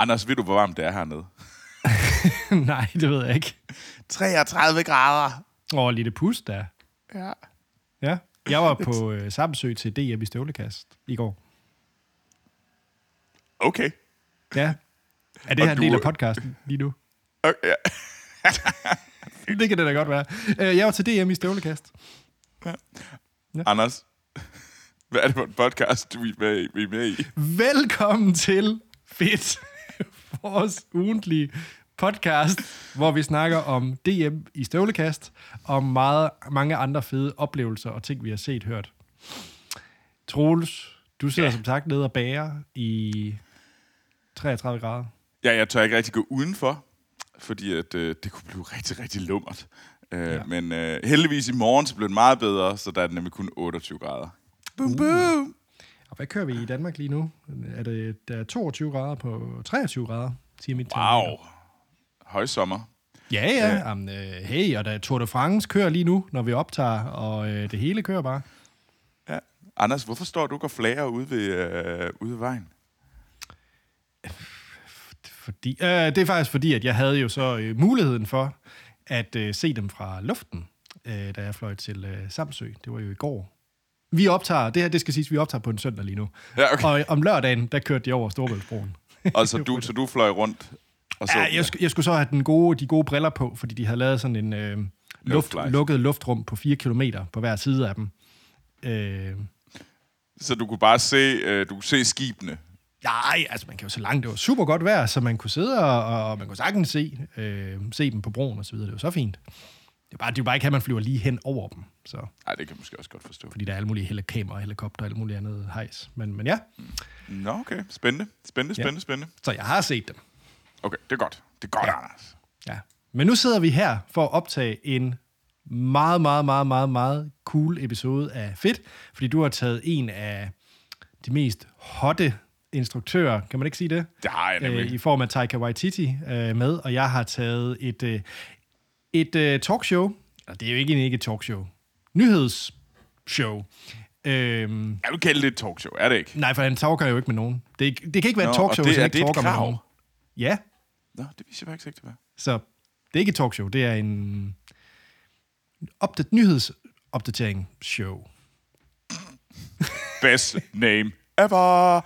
Anders, ved du, hvor varmt det er hernede? Nej, det ved jeg ikke. 33 grader. Åh, oh, lille pus der. Ja. Ja. Jeg var på øh, Samsø til DM i støvlekast i går. Okay. Ja. Er det Og her en du- del af podcasten lige nu? okay. ja. Det kan det da godt være. Øh, Jeg var til DM i støvlekast. Anders, hvad er det for en podcast, du er med i? Vi er med i? Velkommen til Fedt, vores ugentlige podcast, hvor vi snakker om DM i støvlekast, og meget, mange andre fede oplevelser og ting, vi har set hørt. Troels, du sidder ja. som sagt nede og bager i 33 grader. Ja, jeg tør ikke rigtig gå udenfor, fordi at, øh, det kunne blive rigtig, rigtig lummert. Øh, Ja. Men øh, heldigvis i morgen, så blev det meget bedre, så der er det nemlig kun 28 grader. Boom, boom. Og hvad kører vi i Danmark lige nu? Er det der er 22 grader på 23 grader, siger mit Wow. Højsommer. Ja, ja. Jamen, øh, hey, og der er Tour de France kører lige nu, når vi optager, og øh, det hele kører bare. Ja. Anders, hvorfor står du og flager ude ved, øh, ude ved vejen? Fordi, øh, det er faktisk fordi, at jeg havde jo så øh, muligheden for at øh, se dem fra luften, øh, da jeg fløj til øh, Samsø. Det var jo i går. Vi optager, det her, det skal siges, vi optager på en søndag lige nu. Ja, okay. Og om lørdagen, der kørte de over Storebæltsbroen. Og så du, så du fløj rundt? Og så, Ja, jeg, sk- jeg skulle så have den gode, de gode briller på, fordi de havde lavet sådan en øh, luft, lukket luftrum på 4 km på hver side af dem. Øh, så du kunne bare se, øh, du kunne se skibene? Nej, altså man kan jo så langt. Det var super godt vejr, så man kunne sidde og, og man kunne sagtens se, øh, se dem på broen og så videre. Det var så fint. Det er bare, det er jo bare ikke, at man flyver lige hen over dem. Så, Nej, det kan jeg måske også godt forstå. fordi der er alle mulige hele kamera, helikopter og alt muligt andet hejs. Men, men ja, Nå, okay. Spændende. Spændende, Ja. spændende, spændende. så jeg har set dem. Okay, det er godt. Det er godt, Ja. Anders. Ja. Men nu sidder vi her for at optage en meget, meget, meget, meget, meget cool episode af Fedt, fordi du har taget en af de mest hotte instruktører, kan man ikke sige det? Det har jeg nemlig. øh, i form af Taika Waititi øh, med, og jeg har taget et, øh, et øh, talkshow, og det er jo ikke, ikke et talkshow, nyhedsshow. Øhm, Jeg vil kalde det et talkshow, er det ikke? nej, for han talker jo ikke med nogen. Det, ikke- det kan ikke være Nå, et talkshow, det- hvis han er ikke talker med nogen. Ja, Nå, det viser jeg faktisk ikke, det var. så det er ikke et talkshow, det er en opdat- nyhedsopdatering show. Best name ever.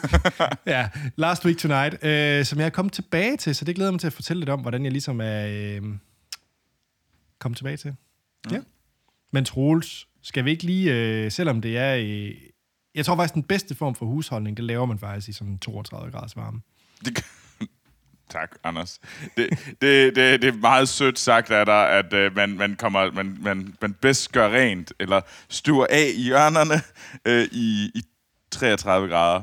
Ja, Last Week Tonight, øh, som jeg er kommet tilbage til, så det glæder jeg mig til at fortælle lidt om, hvordan jeg ligesom er øh, kommet tilbage til. Ja. Men Troels, skal vi ikke lige, øh, selvom det er, øh, jeg tror faktisk, den bedste form for husholdning, det laver man faktisk i sådan 32 graders varme. Det, tak, Anders. Det, det, det, det er meget sødt sagt af dig, at øh, man, man, kommer, man, man, man bedst gør rent, eller stuer af i hjørnerne øh, i, i 33 grader.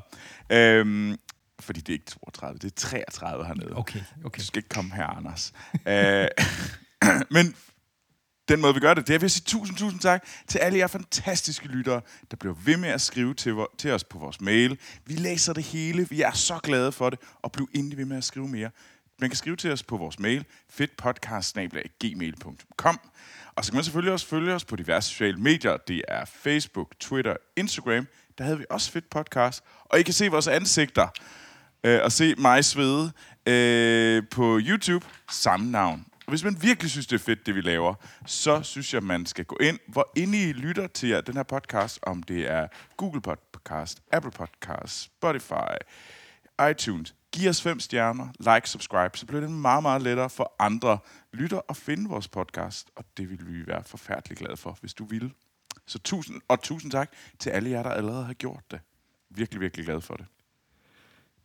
Øhm, fordi det er ikke 32, det er 33 hernede. Okay, okay. Du skal ikke komme her, Anders. øh, men den måde, vi gør det, det er ved at sige tusind, tusind tak til alle jer fantastiske lyttere, der bliver ved med at skrive til, til os på vores mail. Vi læser det hele. Vi er så glade for det. Og bliv endelig ved med at skrive mere. Man kan skrive til os på vores mail, fedtpodcast.gmail.com. Og så kan man selvfølgelig også følge os på diverse sociale medier. Det er Facebook, Twitter, Instagram. Der havde vi også Fedt Podcast. Og I kan se vores ansigter øh, og se mig svede øh, på YouTube. Samme navn. Og hvis man virkelig synes, det er fedt, det vi laver, så synes jeg, man skal gå ind, hvor inde I lytter til jer, den her podcast, om det er Google Podcast, Apple Podcast, Spotify, iTunes. Giv os fem stjerner, like, subscribe, så bliver det meget, meget lettere for andre lytter at finde vores podcast, og det vil vi være forfærdelig glade for, hvis du vil. Så tusind, og tusind tak til alle jer, der allerede har gjort det. Virkelig, virkelig glad for det.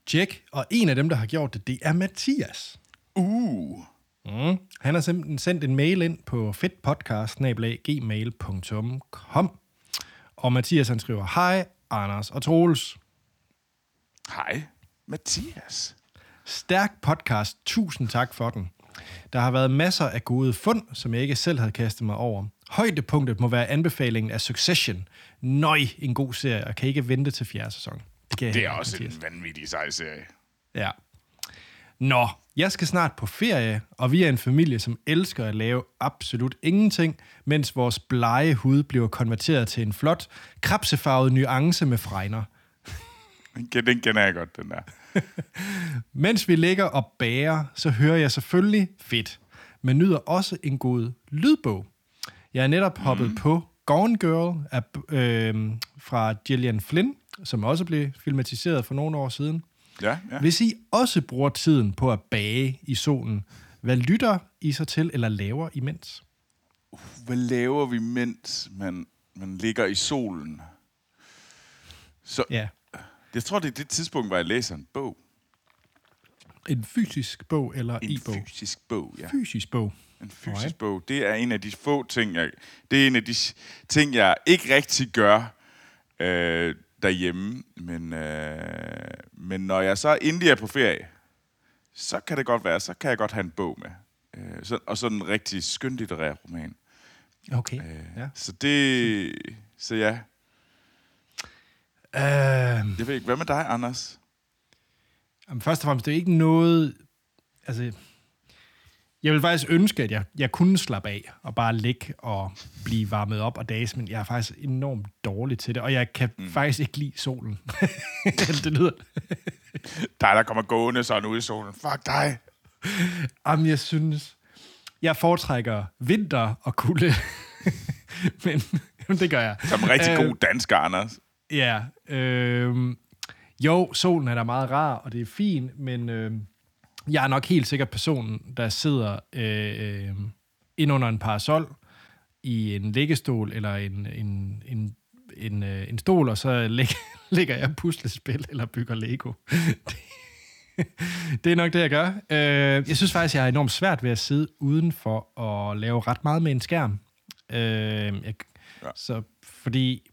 Tjek. Og en af dem, der har gjort det, det er Mathias. Uh, Mm. Han har simpelthen sendt en mail ind på fedtpodcast.gmail.com Og Mathias han skriver, Hej Anders og Troels. hej, Mathias. Stærk podcast. Tusind tak for den. Der har været masser af gode fund, som jeg ikke selv havde kastet mig over. Højdepunktet må være anbefalingen af Succession. Nøj, en god serie, og kan ikke vente til fjerde sæson. Det, Det er ikke, også Mathias. en vanvittig sej serie. Ja. Nå, jeg skal snart på ferie, og vi er en familie, som elsker at lave absolut ingenting, mens vores blege hud bliver konverteret til en flot, krabsefarvet nuance med fregner. Den, kender jeg godt, den der. Mens vi ligger og bager, så hører jeg selvfølgelig fedt, men nyder også en god lydbog. Jeg er netop hoppet mm. på Gone Girl af, øh, fra Gillian Flynn, som også blev filmatiseret for nogle år siden. Ja, ja. Hvis I også bruger tiden på at bage i solen, hvad lytter I så til eller laver imens? Hvad laver vi, mens man, man ligger i solen? Så, Ja. Jeg tror, det er det tidspunkt, hvor jeg læser en bog. En fysisk bog eller En e-bog? fysisk bog, ja. Fysisk bog. En fysisk Alright. bog. Det er en af de få ting, jeg... Det er en af de ting, jeg ikke rigtig gør øh, derhjemme. Men, øh, men når jeg så endelig er på ferie, så kan det godt være, så kan jeg godt have en bog med. Øh, så, og sådan en rigtig skønlitterær roman. Okay. Øh, Ja. Så det... Så ja. Øh, Jeg ved ikke, hvad med dig, Anders? Jamen, først og fremmest, det er ikke noget... Altså, jeg vil faktisk ønske, at jeg, jeg kunne slappe af og bare ligge og blive varmet op og dage, men jeg er faktisk enormt dårlig til det, og jeg kan mm. faktisk ikke lide solen. det lyder... Dig, der kommer gående sådan ud i solen. Fuck dig. Jamen, jeg synes... Jeg foretrækker vinter og kulde. men jamen, det gør jeg. Som rigtig Øh, god dansker, Anders. Ja, øh, jo, solen er da meget rar, og det er fint, men øh, jeg er nok helt sikkert personen, der sidder øh, ind under en parasol i en liggestol eller en, en, en, en, øh, en stol, og så lægger, lægger jeg puslespil eller bygger Lego. Det, det er nok det, jeg gør. Øh, jeg synes faktisk, jeg er enormt svært ved at sidde udenfor og lave ret meget med en skærm. Øh, jeg, Ja. ja. Så fordi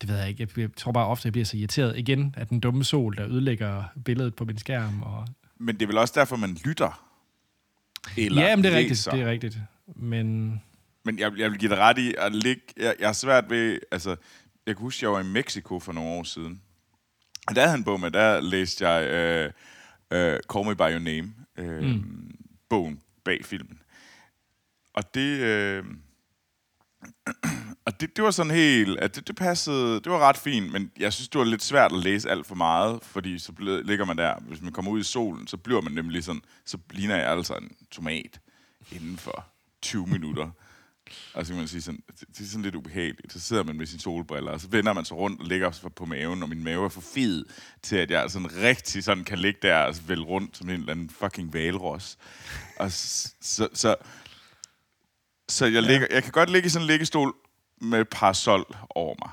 det ved jeg ikke. Jeg, jeg tror bare ofte, jeg bliver så irriteret igen af den dumme sol, der ødelægger billedet på min skærm. Og... Men det er vel også derfor, man lytter. Eller Ja, men det er rigtigt. læser. Det er rigtigt. Men Men jeg, jeg vil give dig ret i at ligge... Jeg, jeg er svært ved... Altså, jeg kan huske, jeg var i Mexico for nogle år siden. Og der havde han en bog med, der læste jeg øh, øh, Call Me By Your Name. Øh, mm. Bogen bag filmen. Og det... Øh, og det, det var sådan helt... At det, det passede... Det var ret fint, men jeg synes, det var lidt svært at læse alt for meget, fordi så ble, ligger man der. Hvis man kommer ud i solen, så bliver man nemlig sådan... Så ligner jeg altså en tomat inden for 20 minutter. Og så kan man sige sådan, det, det er sådan lidt ubehageligt. Så sidder man med sine solbriller, og så vender man sig rundt og ligger sig på maven, og min mave er for fed til, at jeg sådan rigtig sådan kan ligge der og vælge rundt som en eller anden fucking valros. Og så, så, så, så jeg, ligger, jeg kan godt ligge i sådan en liggestol med et parasol over mig.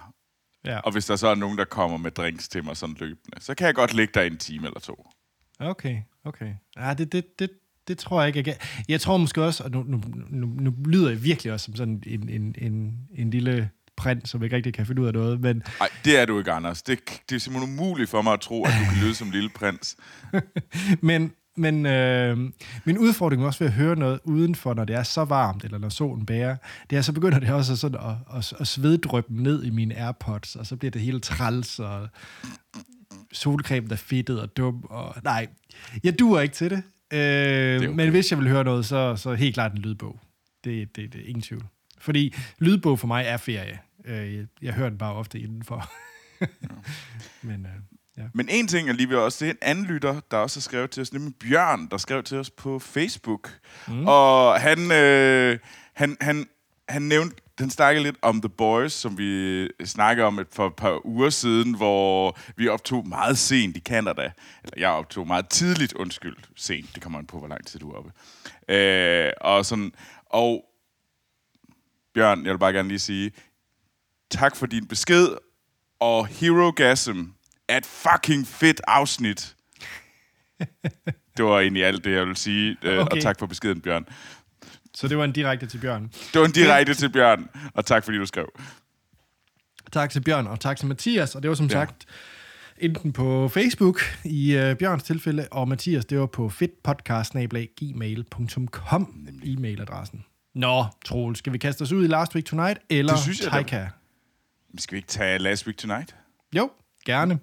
ja, Og hvis der så er nogen, der kommer med drinks til mig sådan løbende, så kan jeg godt ligge der en time eller to. okay, okay. Ja, det, det, det, det tror jeg ikke, jeg kan. Jeg tror måske også, og nu, nu, nu, nu lyder jeg virkelig også som sådan en, en, en, en lille prins, som ikke rigtig kan finde ud af noget, men Nej, det er du ikke, Anders. Det, det er simpelthen umuligt for mig at tro, at du kan lyde som lille prins. Men, men øh, min udfordring også ved at høre noget udenfor, når det er så varmt, eller når solen bærer, det er, så begynder det også sådan at, at, at sveddryppe ned i mine AirPods, og så bliver det helt træls, og solcremen er fedtet og dum, og nej, jeg duer ikke til det. Øh, okay. okay. Men hvis jeg vil høre noget, så, så helt klart en lydbog. Det, det, det er ingen tvivl. Fordi lydbog for mig er ferie. Øh, jeg, jeg hører den bare ofte indenfor. men øh, ja. Men en ting er lige ved også, det er en anden lytter, der også har skrevet til os, nemlig Bjørn, der skrev til os på Facebook. Mm. Og han, øh, han, han, han nævnte, den snakkede lidt om The Boys, som vi snakkede om et, for et par uger siden, hvor vi optog meget sent i Canada. Eller jeg optog meget tidligt, undskyld, sent. Det kommer an på, hvor lang tid du er oppe. Øh, og sådan, og Bjørn, jeg vil bare gerne lige sige, tak for din besked, og Herogasm er et fucking fedt afsnit. det var egentlig alt det, jeg vil sige. Okay. Og tak for beskeden, Bjørn. Så det var en direkte til Bjørn. Det var en direkte til Bjørn, og tak fordi du skrev. Tak til Bjørn, og tak til Mathias. Og det var som Ja. sagt enten på Facebook i uh, Bjørns tilfælde, og Mathias, det var på fedtpodcast.gmail.com, e-mailadressen. Nå, Troel, skal vi kaste os ud i Last Week Tonight, eller Det synes jeg. Taika? Skal vi ikke tage Last Week Tonight? Jo, gerne.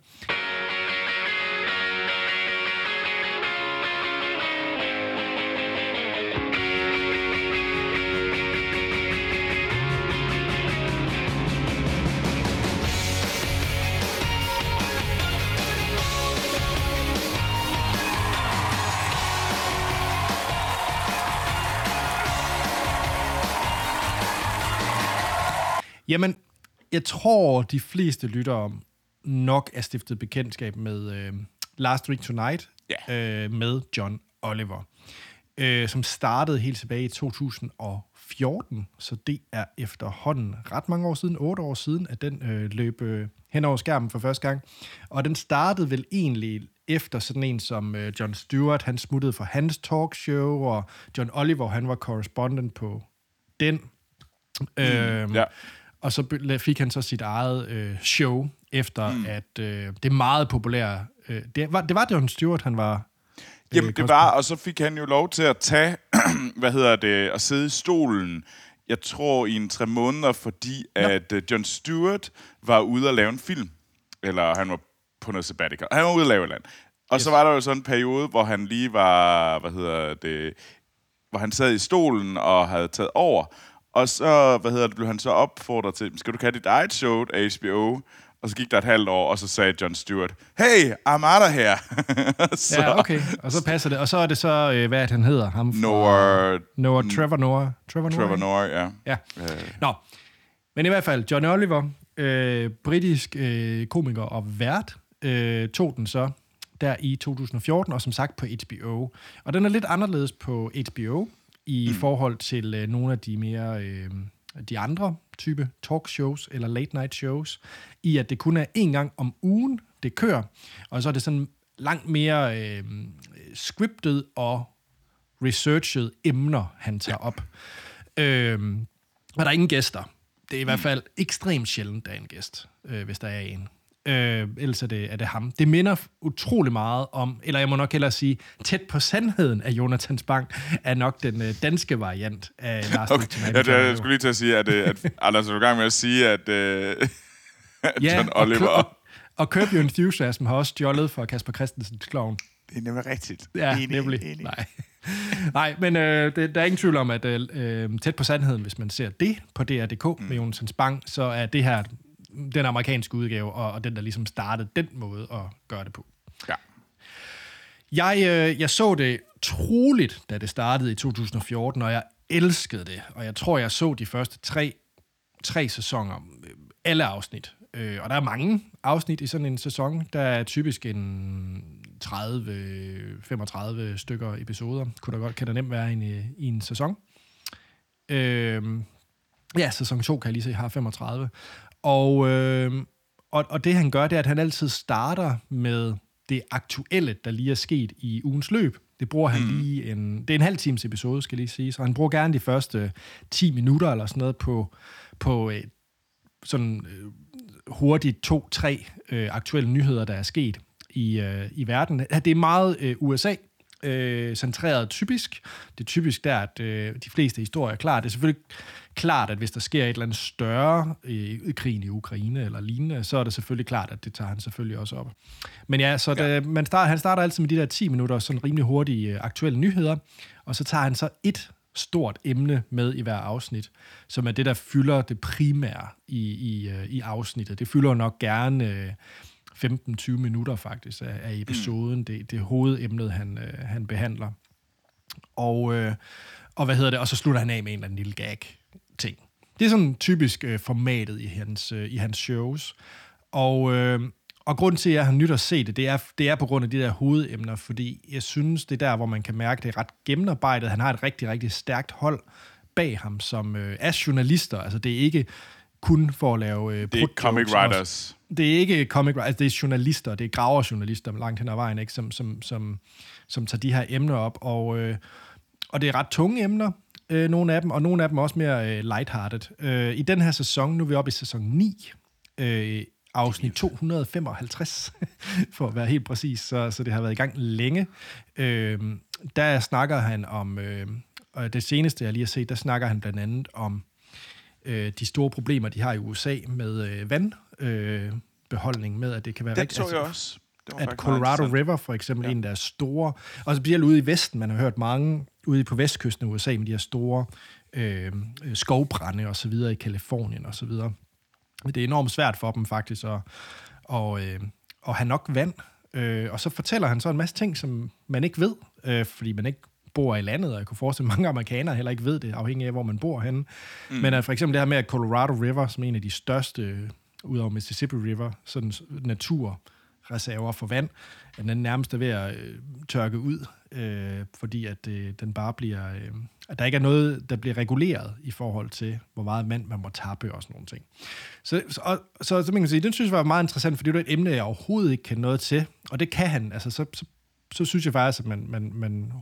Jamen, jeg tror, de fleste lytter om nok er stiftet bekendtskab med øh, Last Week Tonight Ja. øh, med John Oliver, øh, som startede helt tilbage i 2014, så det er efterhånden ret mange år siden, otte år siden, at den øh, løb øh, hen over skærmen for første gang. Og den startede vel egentlig efter sådan en som øh, John Stewart, han smuttede fra hans talkshow, og John Oliver, han var correspondent på den. Mm, øhm, ja. Og så fik han så sit eget øh, show, efter mm. at øh, det meget populære... Øh, det, var, det var John Stewart, han var... Jamen, øh, det var, og så fik han jo lov til at tage, hvad hedder det, at sidde i stolen, jeg tror i en tre måneder, fordi at uh, John Stewart var ude at lave en film. Eller han var på noget sabbatical. Han var ude at lave et andet. Og yes. så var der jo sådan en periode, hvor han lige var, hvad hedder det, hvor han sad i stolen og havde taget over. Og så, hvad hedder det, blev han så opfordret til, skal du kan have dit eget show af HBO? Og så gik der et halvt år, og så sagde John Stewart, hey, of here. så, ja, okay. Og så passer det. Og så er det så, øh, hvad han hedder? Ham fra, Noah, Noah, Trevor Noah. Trevor Noah, Trevor? Noah, ja. Ja. Øh, Nå, men i hvert fald, John Oliver, øh, britisk øh, komiker og vært, øh, tog den så der i 2014, og som sagt på HBO. Og den er lidt anderledes på HBO i mm. forhold til øh, nogle af de mere øh, de andre type talkshows eller late night shows, i at det kun er en gang om ugen, det kører, og så er det sådan langt mere øh, scriptet og researchet emner, han tager op. Øhm, og der er ingen gæster. Det er i hvert fald ekstremt sjældent, der er en gæst, øh, hvis der er en. Øh, ellers er det, er det ham. Det minder utrolig meget om, eller jeg må nok hellere sige, tæt på sandheden af Jonathan Spang, er nok den øh, danske variant af Lars okay. Ja, det, jeg Oliver. skulle lige til at sige, at, øh, at Anders er du i gang med at sige, at, øh, at Ja, John og, Oliver... og, og Curb Your Enthusiasm har også stjålet fra Kasper Christensens klovn. Det er nemlig rigtigt. Ja, Enig, nemlig. enig. Nej. Nej, men øh, det, der er ingen tvivl om, at øh, tæt på sandheden, hvis man ser det på DR.dk mm. med Jonathan Spang, så er det her den amerikanske udgave, og, og den, der ligesom startede den måde at gøre det på. Ja. Jeg, øh, jeg så det troligt, da det startede i 2014, og jeg elskede det. Og jeg tror, jeg så de første tre, tre sæsoner, øh, alle afsnit. Øh, og der er mange afsnit i sådan en sæson. Der er typisk en 30-35 stykker episoder. Kunne der godt, kan der nemt være i en, øh, i en sæson. Øh, ja, sæson 2 kan jeg lige se, har 35. Og, øh, og, og det han gør, det er, at han altid starter med det aktuelle, der lige er sket i ugens løb. Det bruger han mm. lige en... Det er en halv times episode, skal lige sige. Så han bruger gerne de første 10 minutter eller sådan noget på, på øh, sådan øh, hurtigt to-tre øh, aktuelle nyheder, der er sket i, øh, i verden. Det er meget øh, USA øh, centreret typisk. Det er typisk der, at øh, de fleste historier er klar. Det er selvfølgelig klart, at hvis der sker et eller andet større i krigen i Ukraine eller lignende, så er det selvfølgelig klart, at det tager han selvfølgelig også op. Men ja, så Ja. det, man starter, han starter altid med de der 10 minutter, sådan rimelig hurtige øh, aktuelle nyheder, og så tager han så et stort emne med i hver afsnit, som er det, der fylder det primære i, i, øh, i afsnittet. Det fylder nok gerne øh, 15-20 minutter faktisk af, af episoden. Mm. Det, det er hovedemnet, han, øh, han behandler. Og, øh, og hvad hedder det? Og så slutter han af med en eller anden lille gag-ting. Det er sådan typisk øh, formatet i hans, øh, i hans shows. Og, øh, og grunden til, at jeg har nyt at se det, det er, det er på grund af de der hovedemner, fordi jeg synes, det er der, hvor man kan mærke, det er ret gennemarbejdet. Han har et rigtig, rigtig stærkt hold bag ham, som øh, er journalister. Altså, det er ikke kun for at lave... Øh, Det er comic writers. Det er ikke comic writers, det er journalister, det er graverjournalister langt hen ad vejen, ikke? Som, som, som, som tager de her emner op. Og, øh, og det er ret tunge emner, øh, nogle af dem, og nogle af dem også mere øh, lighthearted. Øh, I den her sæson, nu er vi oppe i sæson 9, øh, afsnit 255, for at være helt præcis, så, så det har været i gang længe. Øh, der snakker han om, øh, og det seneste, jeg lige har set, der snakker han blandt andet om øh, de store problemer, de har i USA med øh, vandbeholdning, øh, beholdning med, at det kan være Den rigtig... så jeg også. Det var at Colorado. River for eksempel, Ja. en der er store, og specielt ude i Vesten, man har hørt mange ude på vestkysten af USA med de her store øh, øh, skovbrænde og så videre i Kalifornien og så videre. Det er enormt svært for dem faktisk at, og, øh, at have nok vand, øh, og så fortæller han så en masse ting, som man ikke ved, øh, fordi man ikke bor i landet, og jeg kunne forestille, at mange amerikanere heller ikke ved det, afhængig af, hvor man bor henne. Mm. Men uh, for eksempel det her med, at Colorado River, som er en af de største, udover Mississippi River, sådan naturreserver for vand, at den nærmest er ved at øh, tørke ud, øh, fordi at øh, den bare bliver... Øh, at der ikke er noget, der bliver reguleret i forhold til, hvor meget mand man må tappe og sådan nogle ting. Så, så, og, så, så man kan sige, den synes jeg var meget interessant, fordi det er et emne, jeg overhovedet ikke kan noget til, og det kan han. Altså, så, så, så synes jeg faktisk, at man, man, man,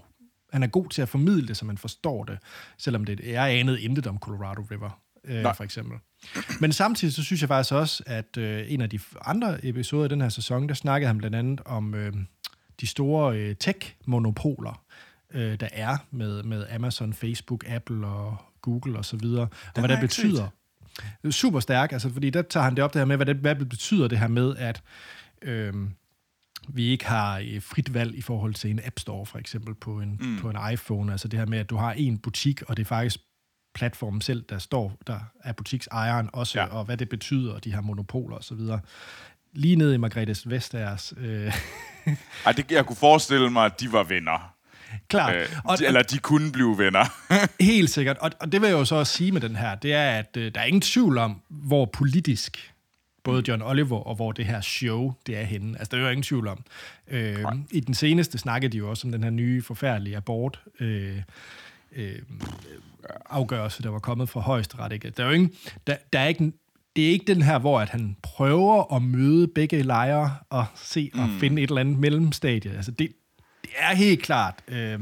han er god til at formidle det, så man forstår det, selvom det er anet intet om Colorado River, øh, for eksempel. Men samtidig så synes jeg faktisk også, at øh, en af de andre episoder i den her sæson, der snakkede han blandt andet om øh, de store øh, tech-monopoler, øh, der er med, med Amazon, Facebook, Apple og Google og så videre, og hvad det betyder. Er super stærk, altså, fordi der tager han det op det her med, hvad det, hvad betyder det her med, at øh, vi ikke har øh, frit valg i forhold til en App Store, for eksempel, på en, mm. på en iPhone. Altså det her med, at du har en butik, og det er faktisk platformen selv, der står, der er butiksejeren også, ja. og hvad det betyder, de her monopoler osv. Lige ned i Margrethes Vestagers... Øh. Ej, det, jeg kunne forestille mig, at de var venner. Klart. Øh, og, de, eller de kunne blive venner. helt sikkert. Og, og det vil jeg jo så også sige med den her, det er, at øh, der er ingen tvivl om, hvor politisk både John Oliver og hvor det her show det er henne. Altså, der er jo ingen tvivl om. Øh, I den seneste snakkede de jo også om den her nye forfærdelige abort øh, øh, afgørelse, der var kommet fra højesteret. Ikke? Der er jo ingen, der, der er ikke, det er ikke den her, hvor at han prøver at møde begge lejre og se og mm. finde et eller andet mellemstadie. Altså, det, det er helt klart øh,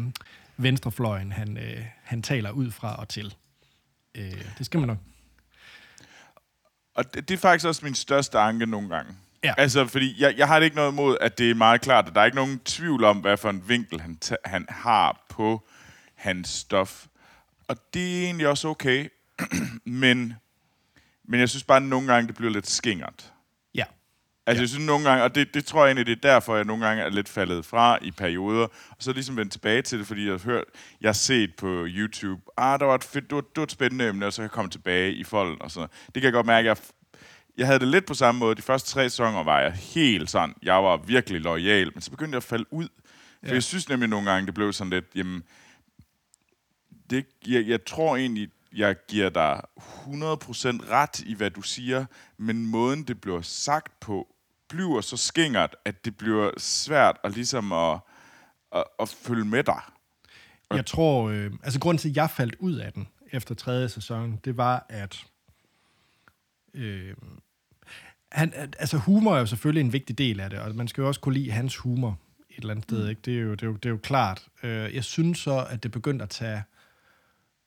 venstrefløjen, han, øh, han taler ud fra og til. Øh, det skal man nok. Og det, det er faktisk også min største anke nogle gange. Ja. Altså, fordi jeg, jeg har det ikke noget imod, at det er meget klart, at der er ikke nogen tvivl om, hvad for en vinkel han, han har på hans stof. Og det er egentlig også okay. men, men jeg synes bare, at nogle gange det bliver lidt skingert. Altså, ja. jeg synes nogle gange, og det, det tror jeg egentlig, det er derfor, jeg nogle gange er lidt faldet fra i perioder, og så ligesom vendt tilbage til det, fordi jeg har hørt, jeg har set på YouTube, ah, der var et, fedt, det var, det var et spændende emne, og så kan jeg komme tilbage i folden, og så. Det kan jeg godt mærke, jeg, jeg havde det lidt på samme måde. De første tre sæsoner var jeg helt sådan, jeg var virkelig lojal, men så begyndte jeg at falde ud. For ja. jeg synes nemlig nogle gange, det blev sådan lidt, jamen, det, jeg, jeg tror egentlig, jeg giver dig 100% ret i, hvad du siger, men måden, det bliver sagt på, bliver så skingert, at det bliver svært at ligesom at, at, at følge med dig. Jeg tror, øh, altså grunden til, at jeg faldt ud af den efter tredje sæson, det var, at øh, han, altså humor er jo selvfølgelig en vigtig del af det, og man skal jo også kunne lide hans humor et eller andet sted, mm. ikke? Det, er jo, det, er jo, det er jo klart. Øh, jeg synes så, at det begyndte at tage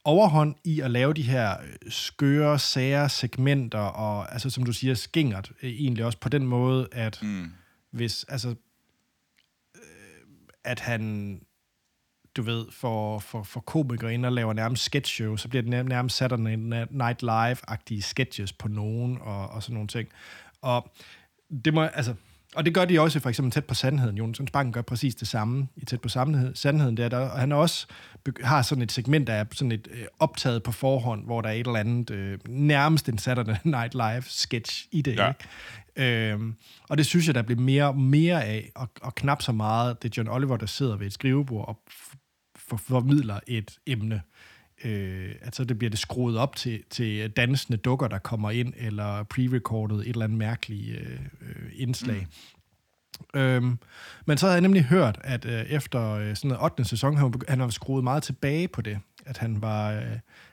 overhånd i at lave de her øh, skøre, sære segmenter, og altså, som du siger, skingert øh, egentlig også på den måde, at mm. hvis, altså, øh, at han, du ved, for, for, for komikere ind og laver nærmest sketch show, så bliver det nærmest Saturday Night Live-agtige sketches på nogen, og, og sådan nogle ting. Og det må, altså, og det gør de også for eksempel tæt på sandheden. Jonas Banken gør præcis det samme i tæt på sandheden. Der, der, og han også har sådan et segment, der er sådan et øh, optaget på forhånd, hvor der er et eller andet, øh, nærmest en Saturday Night Live sketch i det. Ja. Ikke? Øhm, og det synes jeg, der bliver mere mere af, og, og knap så meget, det er John Oliver, der sidder ved et skrivebord og formidler et emne øh, altså det bliver det skruet op til, til dansende dukker, der kommer ind, eller pre-recorded et eller andet mærkeligt øh, øh, indslag. Mm. Øhm, men så havde jeg nemlig hørt, at øh, efter øh, sådan noget 8. sæson, han, han var skruet meget tilbage på det. At han var, øh,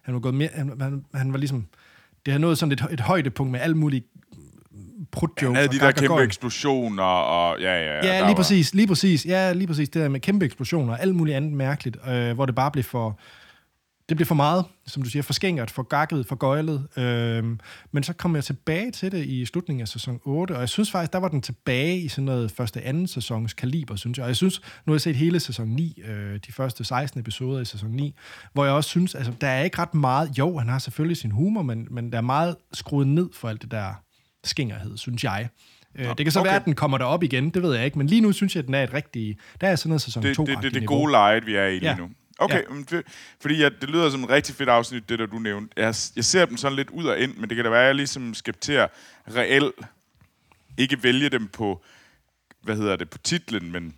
han var gået mere, han, han, han var ligesom, det havde nået sådan et, et højdepunkt med alt muligt prut Han havde de der kæmpe eksplosioner, og ja, ja, ja. Ja, lige var... præcis, lige præcis, ja, lige præcis, det der med kæmpe eksplosioner, og alt muligt andet mærkeligt, øh, hvor det bare blev for, det blev for meget, som du siger, for skængert, for gakket, for gøjlet. Øhm, men så kom jeg tilbage til det i slutningen af sæson 8, og jeg synes faktisk, der var den tilbage i sådan noget første anden sæsons kaliber, synes jeg. Og jeg synes, nu har jeg set hele sæson 9, øh, de første 16 episoder i sæson 9, hvor jeg også synes, altså, der er ikke ret meget, jo, han har selvfølgelig sin humor, men, men der er meget skruet ned for alt det der skængerhed, synes jeg. Øh, det kan så okay. være, at den kommer derop igen, det ved jeg ikke, men lige nu synes jeg, at den er et rigtigt... Der er sådan noget sæson 2 Det, det, det, det gode leje, vi er i lige ja. nu. Okay, ja. det, fordi ja, det lyder som en rigtig fedt afsnit, det der du nævnte. Jeg, jeg ser dem sådan lidt ud og ind, men det kan da være, at jeg ligesom at reelt ikke vælge dem på, hvad hedder det, på titlen, men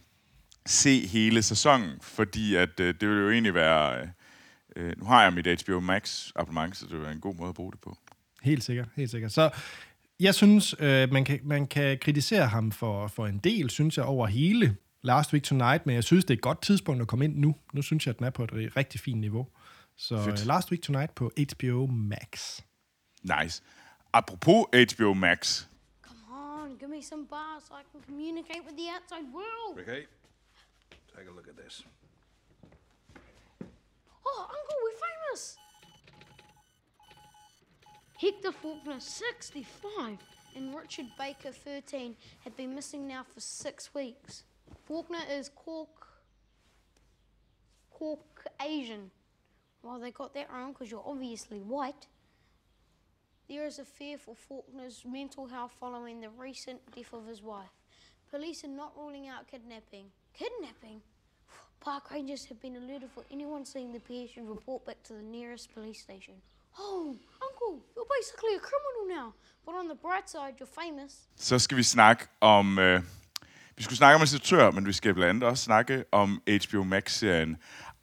se hele sæsonen, fordi at øh, det vil jo egentlig være... Øh, øh, nu har jeg mit HBO Max abonnement, så det være en god måde at bruge det på. Helt sikkert, helt sikkert. Så jeg synes, øh, man, kan, man kan kritisere ham for, for en del, synes jeg, over hele Last Week Tonight, men jeg synes, det er et godt tidspunkt at komme ind nu. Nu synes jeg, at den er på et rigtig fint niveau. Så Fedt. Fedt. Last Week Tonight på HBO Max. Nice. Apropos HBO Max. Come on, give me some bars so I can communicate with the outside world. Okay, take a look at this. Oh, Uncle, we're famous. Hector Faulkner, 65, and Richard Baker, 13, have been missing now for six weeks. Faulkner is Cork, Cork Asian. Well, they got that wrong because you're obviously white. There is a fear for Faulkner's mental health following the recent death of his wife. Police are not ruling out kidnapping. Kidnapping? Park rangers have been alerted for anyone seeing the pair should report back to the nearest police station. Oh, Uncle, you're basically a criminal now. But on the bright side, you're famous. Så skal vi snakke om... Øh, vi skulle snakke om instruktør, men vi skal blandt andet også snakke om HBO Max-serien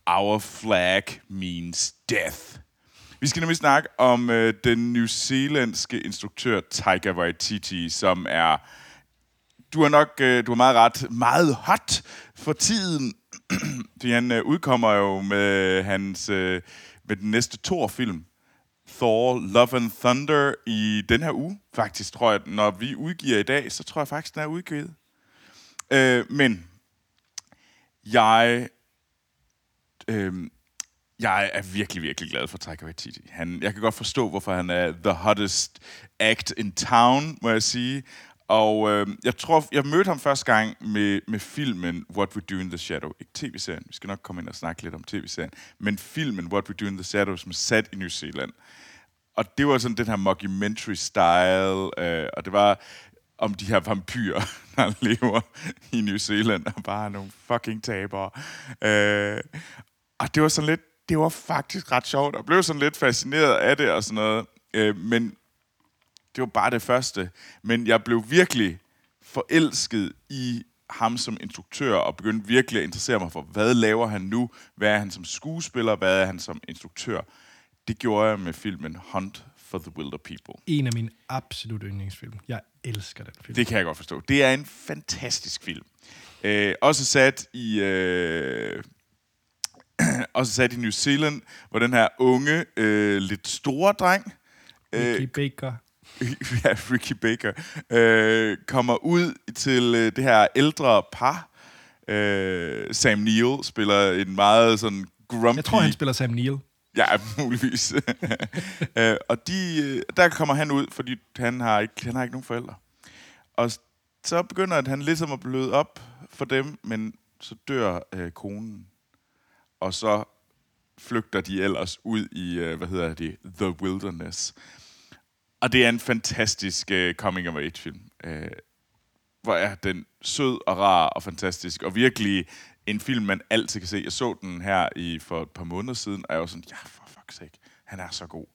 Our Flag Means Death. Vi skal nemlig snakke om øh, den new zealandske instruktør Taika Waititi, som er... Du har nok øh, du har meget ret. Meget hot for tiden. Fordi han øh, udkommer jo med hans øh, med den næste Thor-film. Thor Love and Thunder i den her uge. Faktisk tror jeg, når vi udgiver i dag, så tror jeg faktisk, den er udgivet. Øh, men jeg, øh, jeg er virkelig, virkelig glad for Taika Waititi. Han, jeg kan godt forstå, hvorfor han er the hottest act in town, må jeg sige. Og øh, jeg tror, jeg mødte ham første gang med, med filmen What We Do in the Shadow. Ikke tv-serien, vi skal nok komme ind og snakke lidt om tv-serien, men filmen What We Do in the Shadow, som er sat i New Zealand. Og det var sådan den her mockumentary style, øh, og det var om de her vampyrer, der lever i New Zealand, og bare er nogle fucking tabere. Øh, og det var sådan lidt, det var faktisk ret sjovt, og blev sådan lidt fascineret af det og sådan noget. Øh, men det var bare det første. Men jeg blev virkelig forelsket i ham som instruktør, og begyndte virkelig at interessere mig for, hvad laver han nu? Hvad er han som skuespiller? Hvad er han som instruktør? Det gjorde jeg med filmen Hunt for the Wilder People. En af mine absolut yndlingsfilm. Jeg elsker den film. Det kan jeg godt forstå. Det er en fantastisk film. Øh, også sat i... Øh, også sat i New Zealand, hvor den her unge, øh, lidt store dreng, Ricky Baker. ja, Ricky Baker, øh, kommer ud til øh, det her ældre par. Øh, Sam Neill spiller en meget sådan grumpy... Jeg tror, han spiller Sam Neill. Ja, muligvis. øh, og de, øh, der kommer han ud, fordi han har ikke, han har ikke nogen forældre. Og så begynder at han ligesom at bløde op for dem, men så dør øh, konen. Og så flygter de ellers ud i, øh, hvad hedder det, The Wilderness. Og det er en fantastisk øh, coming-of-age-film. Øh, hvor er den sød og rar og fantastisk, og virkelig en film, man altid kan se. Jeg så den her i for et par måneder siden, og jeg var sådan, ja, for fuck's sake, han er så god.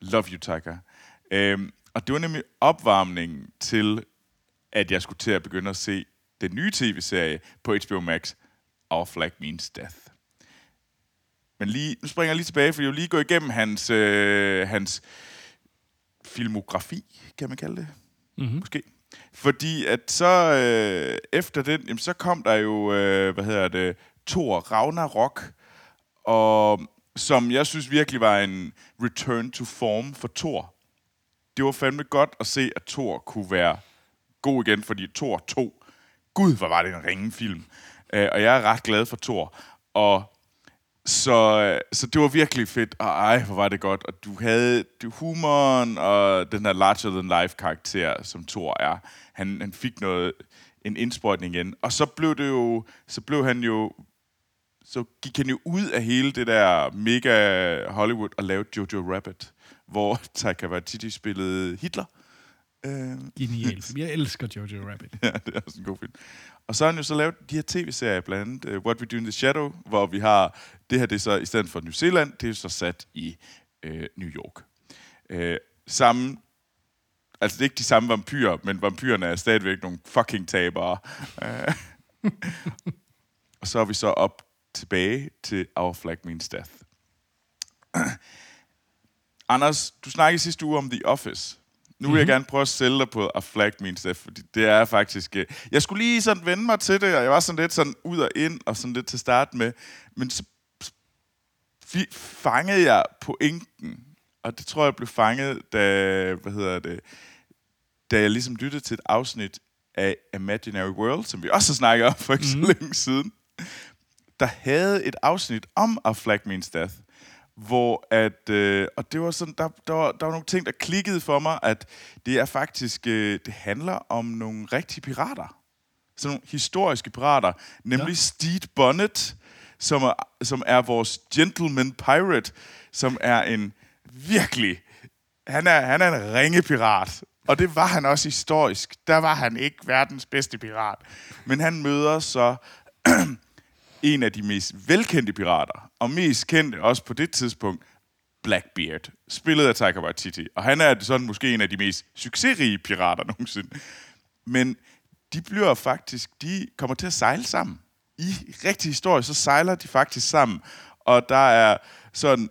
Love you, Taika. Øhm, og det var nemlig opvarmningen til, at jeg skulle til at begynde at se den nye tv-serie på HBO Max, Our Flag Means Death. Men lige, nu springer jeg lige tilbage, for jeg vil lige gå igennem hans, øh, hans filmografi, kan man kalde det? Mm-hmm. Måske. Fordi at så øh, efter den, jamen, så kom der jo, øh, hvad hedder det, Thor Ragnarok, og som jeg synes virkelig var en return to form for Thor. Det var fandme godt at se, at Thor kunne være god igen, fordi Thor 2, gud, hvor var det en ringe film. Øh, og jeg er ret glad for Thor. Og så, øh, så det var virkelig fedt, og ej, hvor var det godt. Og du havde du, humoren og den her larger-than-life karakter, som Thor er. Han, han fik noget, en indsprøjtning igen. Og så blev det jo, så blev han jo, så gik han jo ud af hele det der mega Hollywood og lavede Jojo Rabbit, hvor Taika Waititi spillede Hitler. Øh, Genial. Jeg elsker Jojo Rabbit. ja, det er også en god film. Og så har han jo så lavet de her tv-serier, blandt andet uh, What We Do in the Shadow, hvor vi har, det her det er så, i stedet for New Zealand, det er så sat i uh, New York. Øh, uh, samme, altså det er ikke de samme vampyrer, men vampyrerne er stadigvæk nogle fucking tabere. Uh, og så er vi så op tilbage til Our Flag Means Death. Anders, du snakkede sidste uge om The Office. Nu vil mm-hmm. jeg gerne prøve at sælge dig på A Flag Means Death, fordi det er faktisk... øh, Jeg skulle lige sådan vende mig til det, og jeg var sådan lidt sådan ud og ind, og sådan lidt til start med. Men så fangede jeg pointen, og det tror jeg blev fanget, da, hvad hedder det, da jeg ligesom lyttede til et afsnit af Imaginary World, som vi også har snakket om for ikke mm. så længe siden, der havde et afsnit om A Flag Means Death, hvor at, øh, og det var sådan, der, der, var, der var nogle ting, der klikkede for mig, at det er faktisk, øh, det handler om nogle rigtige pirater. Sådan nogle historiske pirater, nemlig Ja. Steed Bonnet, som er, som er vores gentleman pirate, som er en virkelig, han er, han er en ringe pirat. Og det var han også historisk. Der var han ikke verdens bedste pirat. Men han møder så en af de mest velkendte pirater, og mest kendte også på det tidspunkt, Blackbeard, spillet af Taika Waititi. Og han er sådan måske en af de mest succesrige pirater nogensinde. Men de bliver faktisk, de kommer til at sejle sammen. I rigtig historie, så sejler de faktisk sammen. Og der er sådan,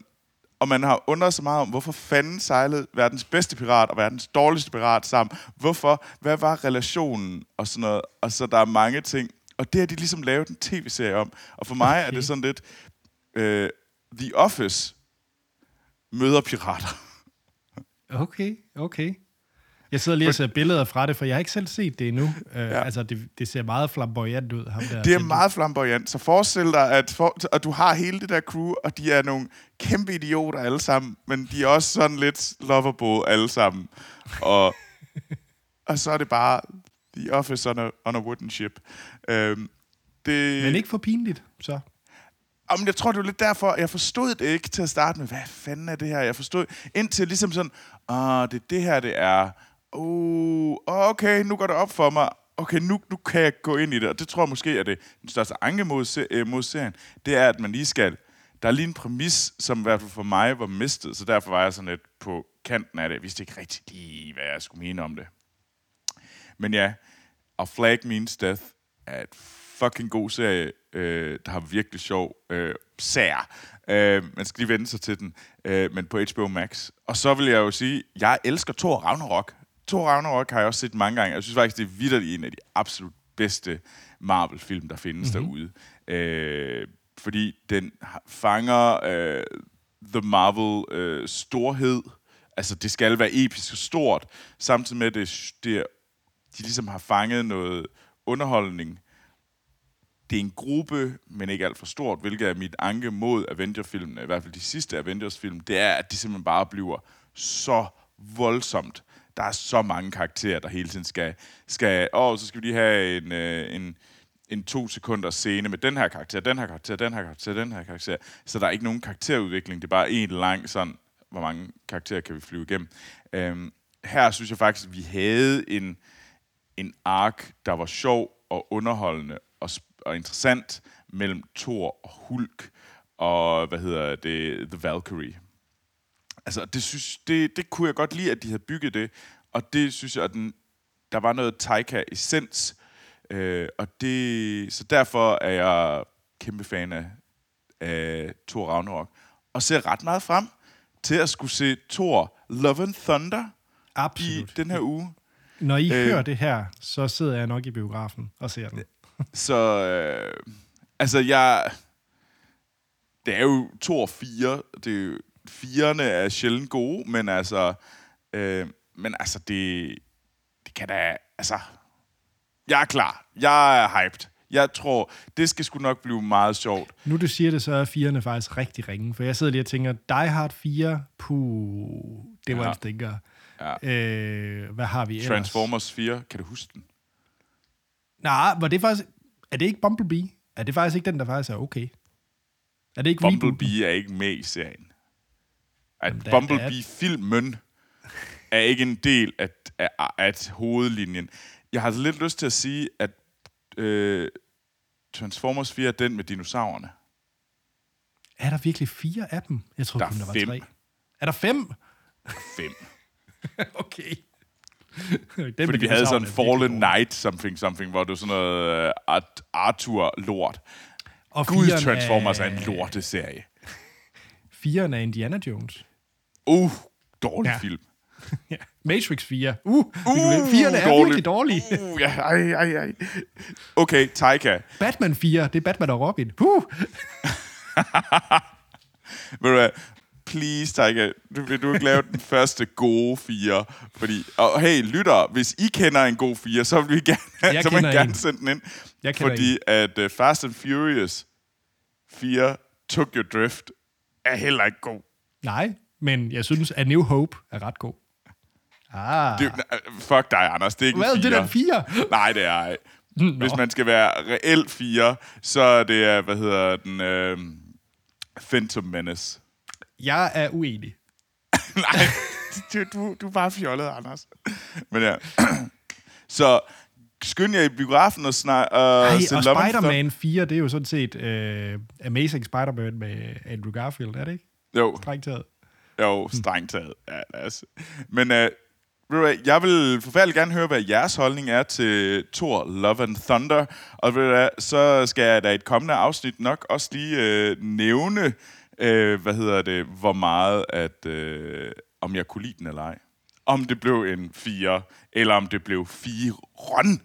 og man har undret sig meget om, hvorfor fanden sejlede verdens bedste pirat og verdens dårligste pirat sammen? Hvorfor? Hvad var relationen? Og sådan noget. Og så der er mange ting. Og det har de ligesom lavet en tv-serie om. Og for mig okay. er det sådan lidt øh, The Office møder pirater. Okay, okay. Jeg sidder lige og ser billeder fra det, for jeg har ikke selv set det endnu. Uh, ja. Altså, det, det ser meget flamboyant ud, ham der. Det er meget flamboyant. Så forestil dig, at, for, at du har hele det der crew, og de er nogle kæmpe idioter alle sammen, men de er også sådan lidt lovable alle sammen. Og, og så er det bare The Office on a, on a wooden ship. Øhm, det, Men ikke for pinligt, så. Jamen, jeg tror, det var lidt derfor, jeg forstod det ikke til at starte med. Hvad fanden er det her? Jeg forstod indtil ligesom sådan, ah, det er det her, det er. Oh, okay, nu går det op for mig. Okay, nu, nu kan jeg gå ind i det. Og det tror jeg måske er det den største anke mod, se- øh, mod serien. Det er, at man lige skal... Der er lige en præmis, som i hvert fald for mig var mistet, så derfor var jeg sådan lidt på kanten af det. Jeg vidste ikke rigtig lige, hvad jeg skulle mene om det. Men ja, A Flag Means Death er et fucking god serie, øh, der har virkelig sjov øh, sær. Øh, man skal lige vende sig til den, øh, men på HBO Max. Og så vil jeg jo sige, jeg elsker Thor Ragnarok. Thor Ragnarok har jeg også set mange gange. Jeg synes faktisk, det er vidderligt en af de absolut bedste Marvel-film, der findes mm-hmm. derude. Øh, fordi den fanger øh, The Marvel øh, storhed. Altså, det skal være episk og stort, samtidig med, at det, det, de ligesom har fanget noget underholdning. Det er en gruppe, men ikke alt for stort, hvilket er mit anke mod Avengers-filmene, i hvert fald de sidste Avengers-film, det er, at de simpelthen bare bliver så voldsomt. Der er så mange karakterer, der hele tiden skal... skal åh, så skal vi lige have en, øh, en, en to sekunders scene med den her karakter, den her karakter, den her karakter, den her karakter. Så der er ikke nogen karakterudvikling. Det er bare en lang sådan, hvor mange karakterer kan vi flyve igennem. Øhm, her synes jeg faktisk, at vi havde en, en ark, der var sjov og underholdende og, og interessant mellem Thor og Hulk og, hvad hedder det, The Valkyrie. Altså, det, synes, det, det kunne jeg godt lide, at de havde bygget det, og det synes jeg, at den, der var noget Taika-essens, øh, og det, så derfor er jeg kæmpe fan af, af Thor Ragnarok, og ser ret meget frem til at skulle se Thor Love and Thunder i Absolut. den her uge. Når I Øh. hører det her, så sidder jeg nok i biografen og ser den. Så, øh, altså, jeg... Det er jo to og fire. Det er jo, firerne er sjældent gode, men altså... Øh, men altså, det... Det kan da... Altså... Jeg er klar. Jeg er hyped. Jeg tror, det skal sgu nok blive meget sjovt. Nu du siger det, så er firerne faktisk rigtig ringe, for jeg sidder lige og tænker, Die Hard 4, puh, det var ja. en stinker. Ja. Øh, hvad har vi ellers? Transformers 4, kan du huske den? Nej, var det faktisk... Er det ikke Bumblebee? Er det faktisk ikke den, der faktisk er okay? Er det ikke rebooten? Bumblebee er ikke med i serien. At er- Bumblebee-filmen er ikke en del af, af, af hovedlinjen. Jeg har altså lidt lyst til at sige, at øh, Transformers 4 er den med dinosaurerne. Er der virkelig fire af dem? Jeg tror Der kun, er der var fem. tre. Er der fem? Fem. okay. Den Fordi vi havde sådan er Fallen. Knight something something, hvor det var sådan noget uh, Art- Arthur-lort. Og Gud, Transformers er en lorteserie. Firen af Indiana Jones. Uh, dårlig Ja. film. Ja. Matrix 4. Uh, uh Uh, Firen er dårlig. virkelig dårlig. Uh, ja, ej, ej, ej. Okay, Taika. Batman 4, det er Batman og Robin. Uh. Ved du hvad? Please, Taika, du, vil du ikke lave den første gode fire? Fordi, og hey, lytter, hvis I kender en god fire, så vil vi gerne, Jeg så kender gerne en. sende den ind. Jeg fordi at uh, Fast and Furious 4 Tokyo Drift er heller ikke god. Nej, men jeg synes, at New Hope er ret god. Ah. Det, uh, fuck dig, Anders. Det er ikke Hvad, en det er fire. den 4? Nej, det er ej. Hvis man skal være reelt fire, så er det, øh, hvad hedder den, øh, Phantom Menace. Jeg er uenig. Nej, du, du, du er bare fjollet, Anders. Men ja. så skynd jer i biografen og snak... Uh, Ej, og Spider-Man 4, det er jo sådan set uh, Amazing Spider-Man med Andrew Garfield, er det ikke? Jo, Strengt taget. jo, strengt taget. Ja, os. Men hvad, jeg vil forfærdeligt gerne høre, hvad jeres holdning er til Thor, Love and Thunder. Og ved du hvad, så skal jeg da i et kommende afsnit nok også lige uh, nævne, øh, hvad hedder det, hvor meget, at øh, om jeg kunne lide den eller ej. Om det blev en 4, eller om det blev 4 run.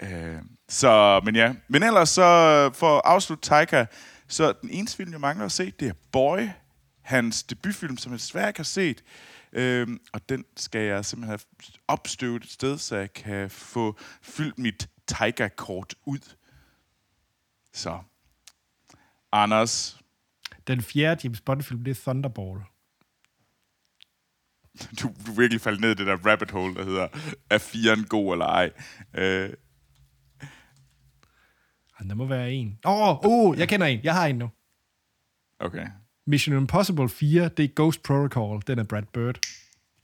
Øh, så, men ja. Men ellers så, for at afslutte Taika, så den eneste film, jeg mangler at se, det er Boy. Hans debutfilm, som jeg desværre ikke har set. Øhm, og den skal jeg simpelthen have opstøvet et sted, så jeg kan få fyldt mit Tiger-kort ud. Så. Anders, den fjerde James Bond-film, det er Thunderball. du, du virkelig faldt ned i det der rabbit hole, der hedder, er firen god eller ej? Øh, Ej, der må være en. Åh, oh, oh, jeg kender en. Jeg har en nu. okay. Mission Impossible 4, det er Ghost Protocol. Den er Brad Bird.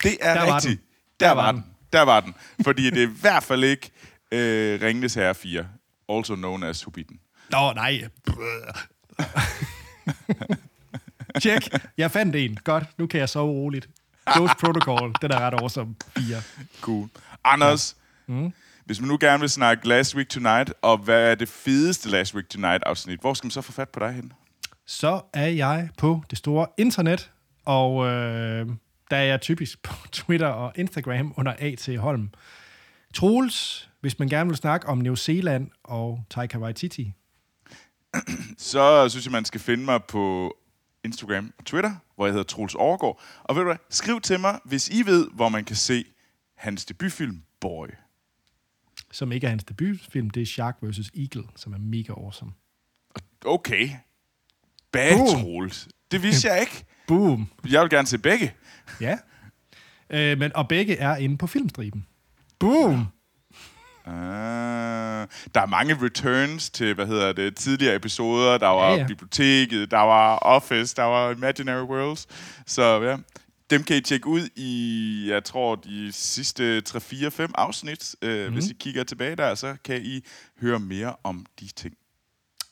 Det er Der var rigtigt. den. Der var den. Der var den. Fordi det er i hvert fald ikke øh, Ringnes Herre 4. Also known as Hobbiten. Nå, nej. Tjek. Jeg fandt en. Godt, nu kan jeg sove roligt. Ghost Protocol, den er ret awesome. 4. Cool. Anders, ja. mm. hvis man nu gerne vil snakke Last Week Tonight, og hvad er det fedeste Last Week Tonight-afsnit, hvor skal man så få fat på dig hen? Så er jeg på det store internet, og øh, der er jeg typisk på Twitter og Instagram under A.T. Holm. Troels, hvis man gerne vil snakke om New Zealand og Taika Waititi. Så synes jeg, man skal finde mig på Instagram og Twitter, hvor jeg hedder Troels Overgaard. Og ved du hvad, skriv til mig, hvis I ved, hvor man kan se hans debutfilm, Boy. som ikke er hans debutfilm, det er Shark vs. Eagle, som er mega awesome. Okay. Bad. Troels. Det vidste jeg ikke. Boom! Jeg vil gerne se begge. Ja. Øh, men, og begge er inde på filmstriben. Boom! Ah, der er mange returns til, hvad hedder det, tidligere episoder. Der var Ja, ja, biblioteket, der var Office, der var Imaginary Worlds. Så ja, dem kan I tjekke ud i, jeg tror, de sidste 3, 4, 5 afsnit. Øh, mm. Hvis I kigger tilbage der, så kan I høre mere om de ting,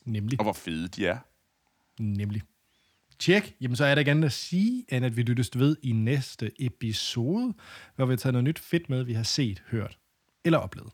Nemlig. og hvor fede de er. Nemlig. Tjek. Jamen, så er der ikke andet at sige, end at vi lyttes ved i næste episode, hvor vi tager noget nyt fedt med, vi har set, hørt eller oplevet.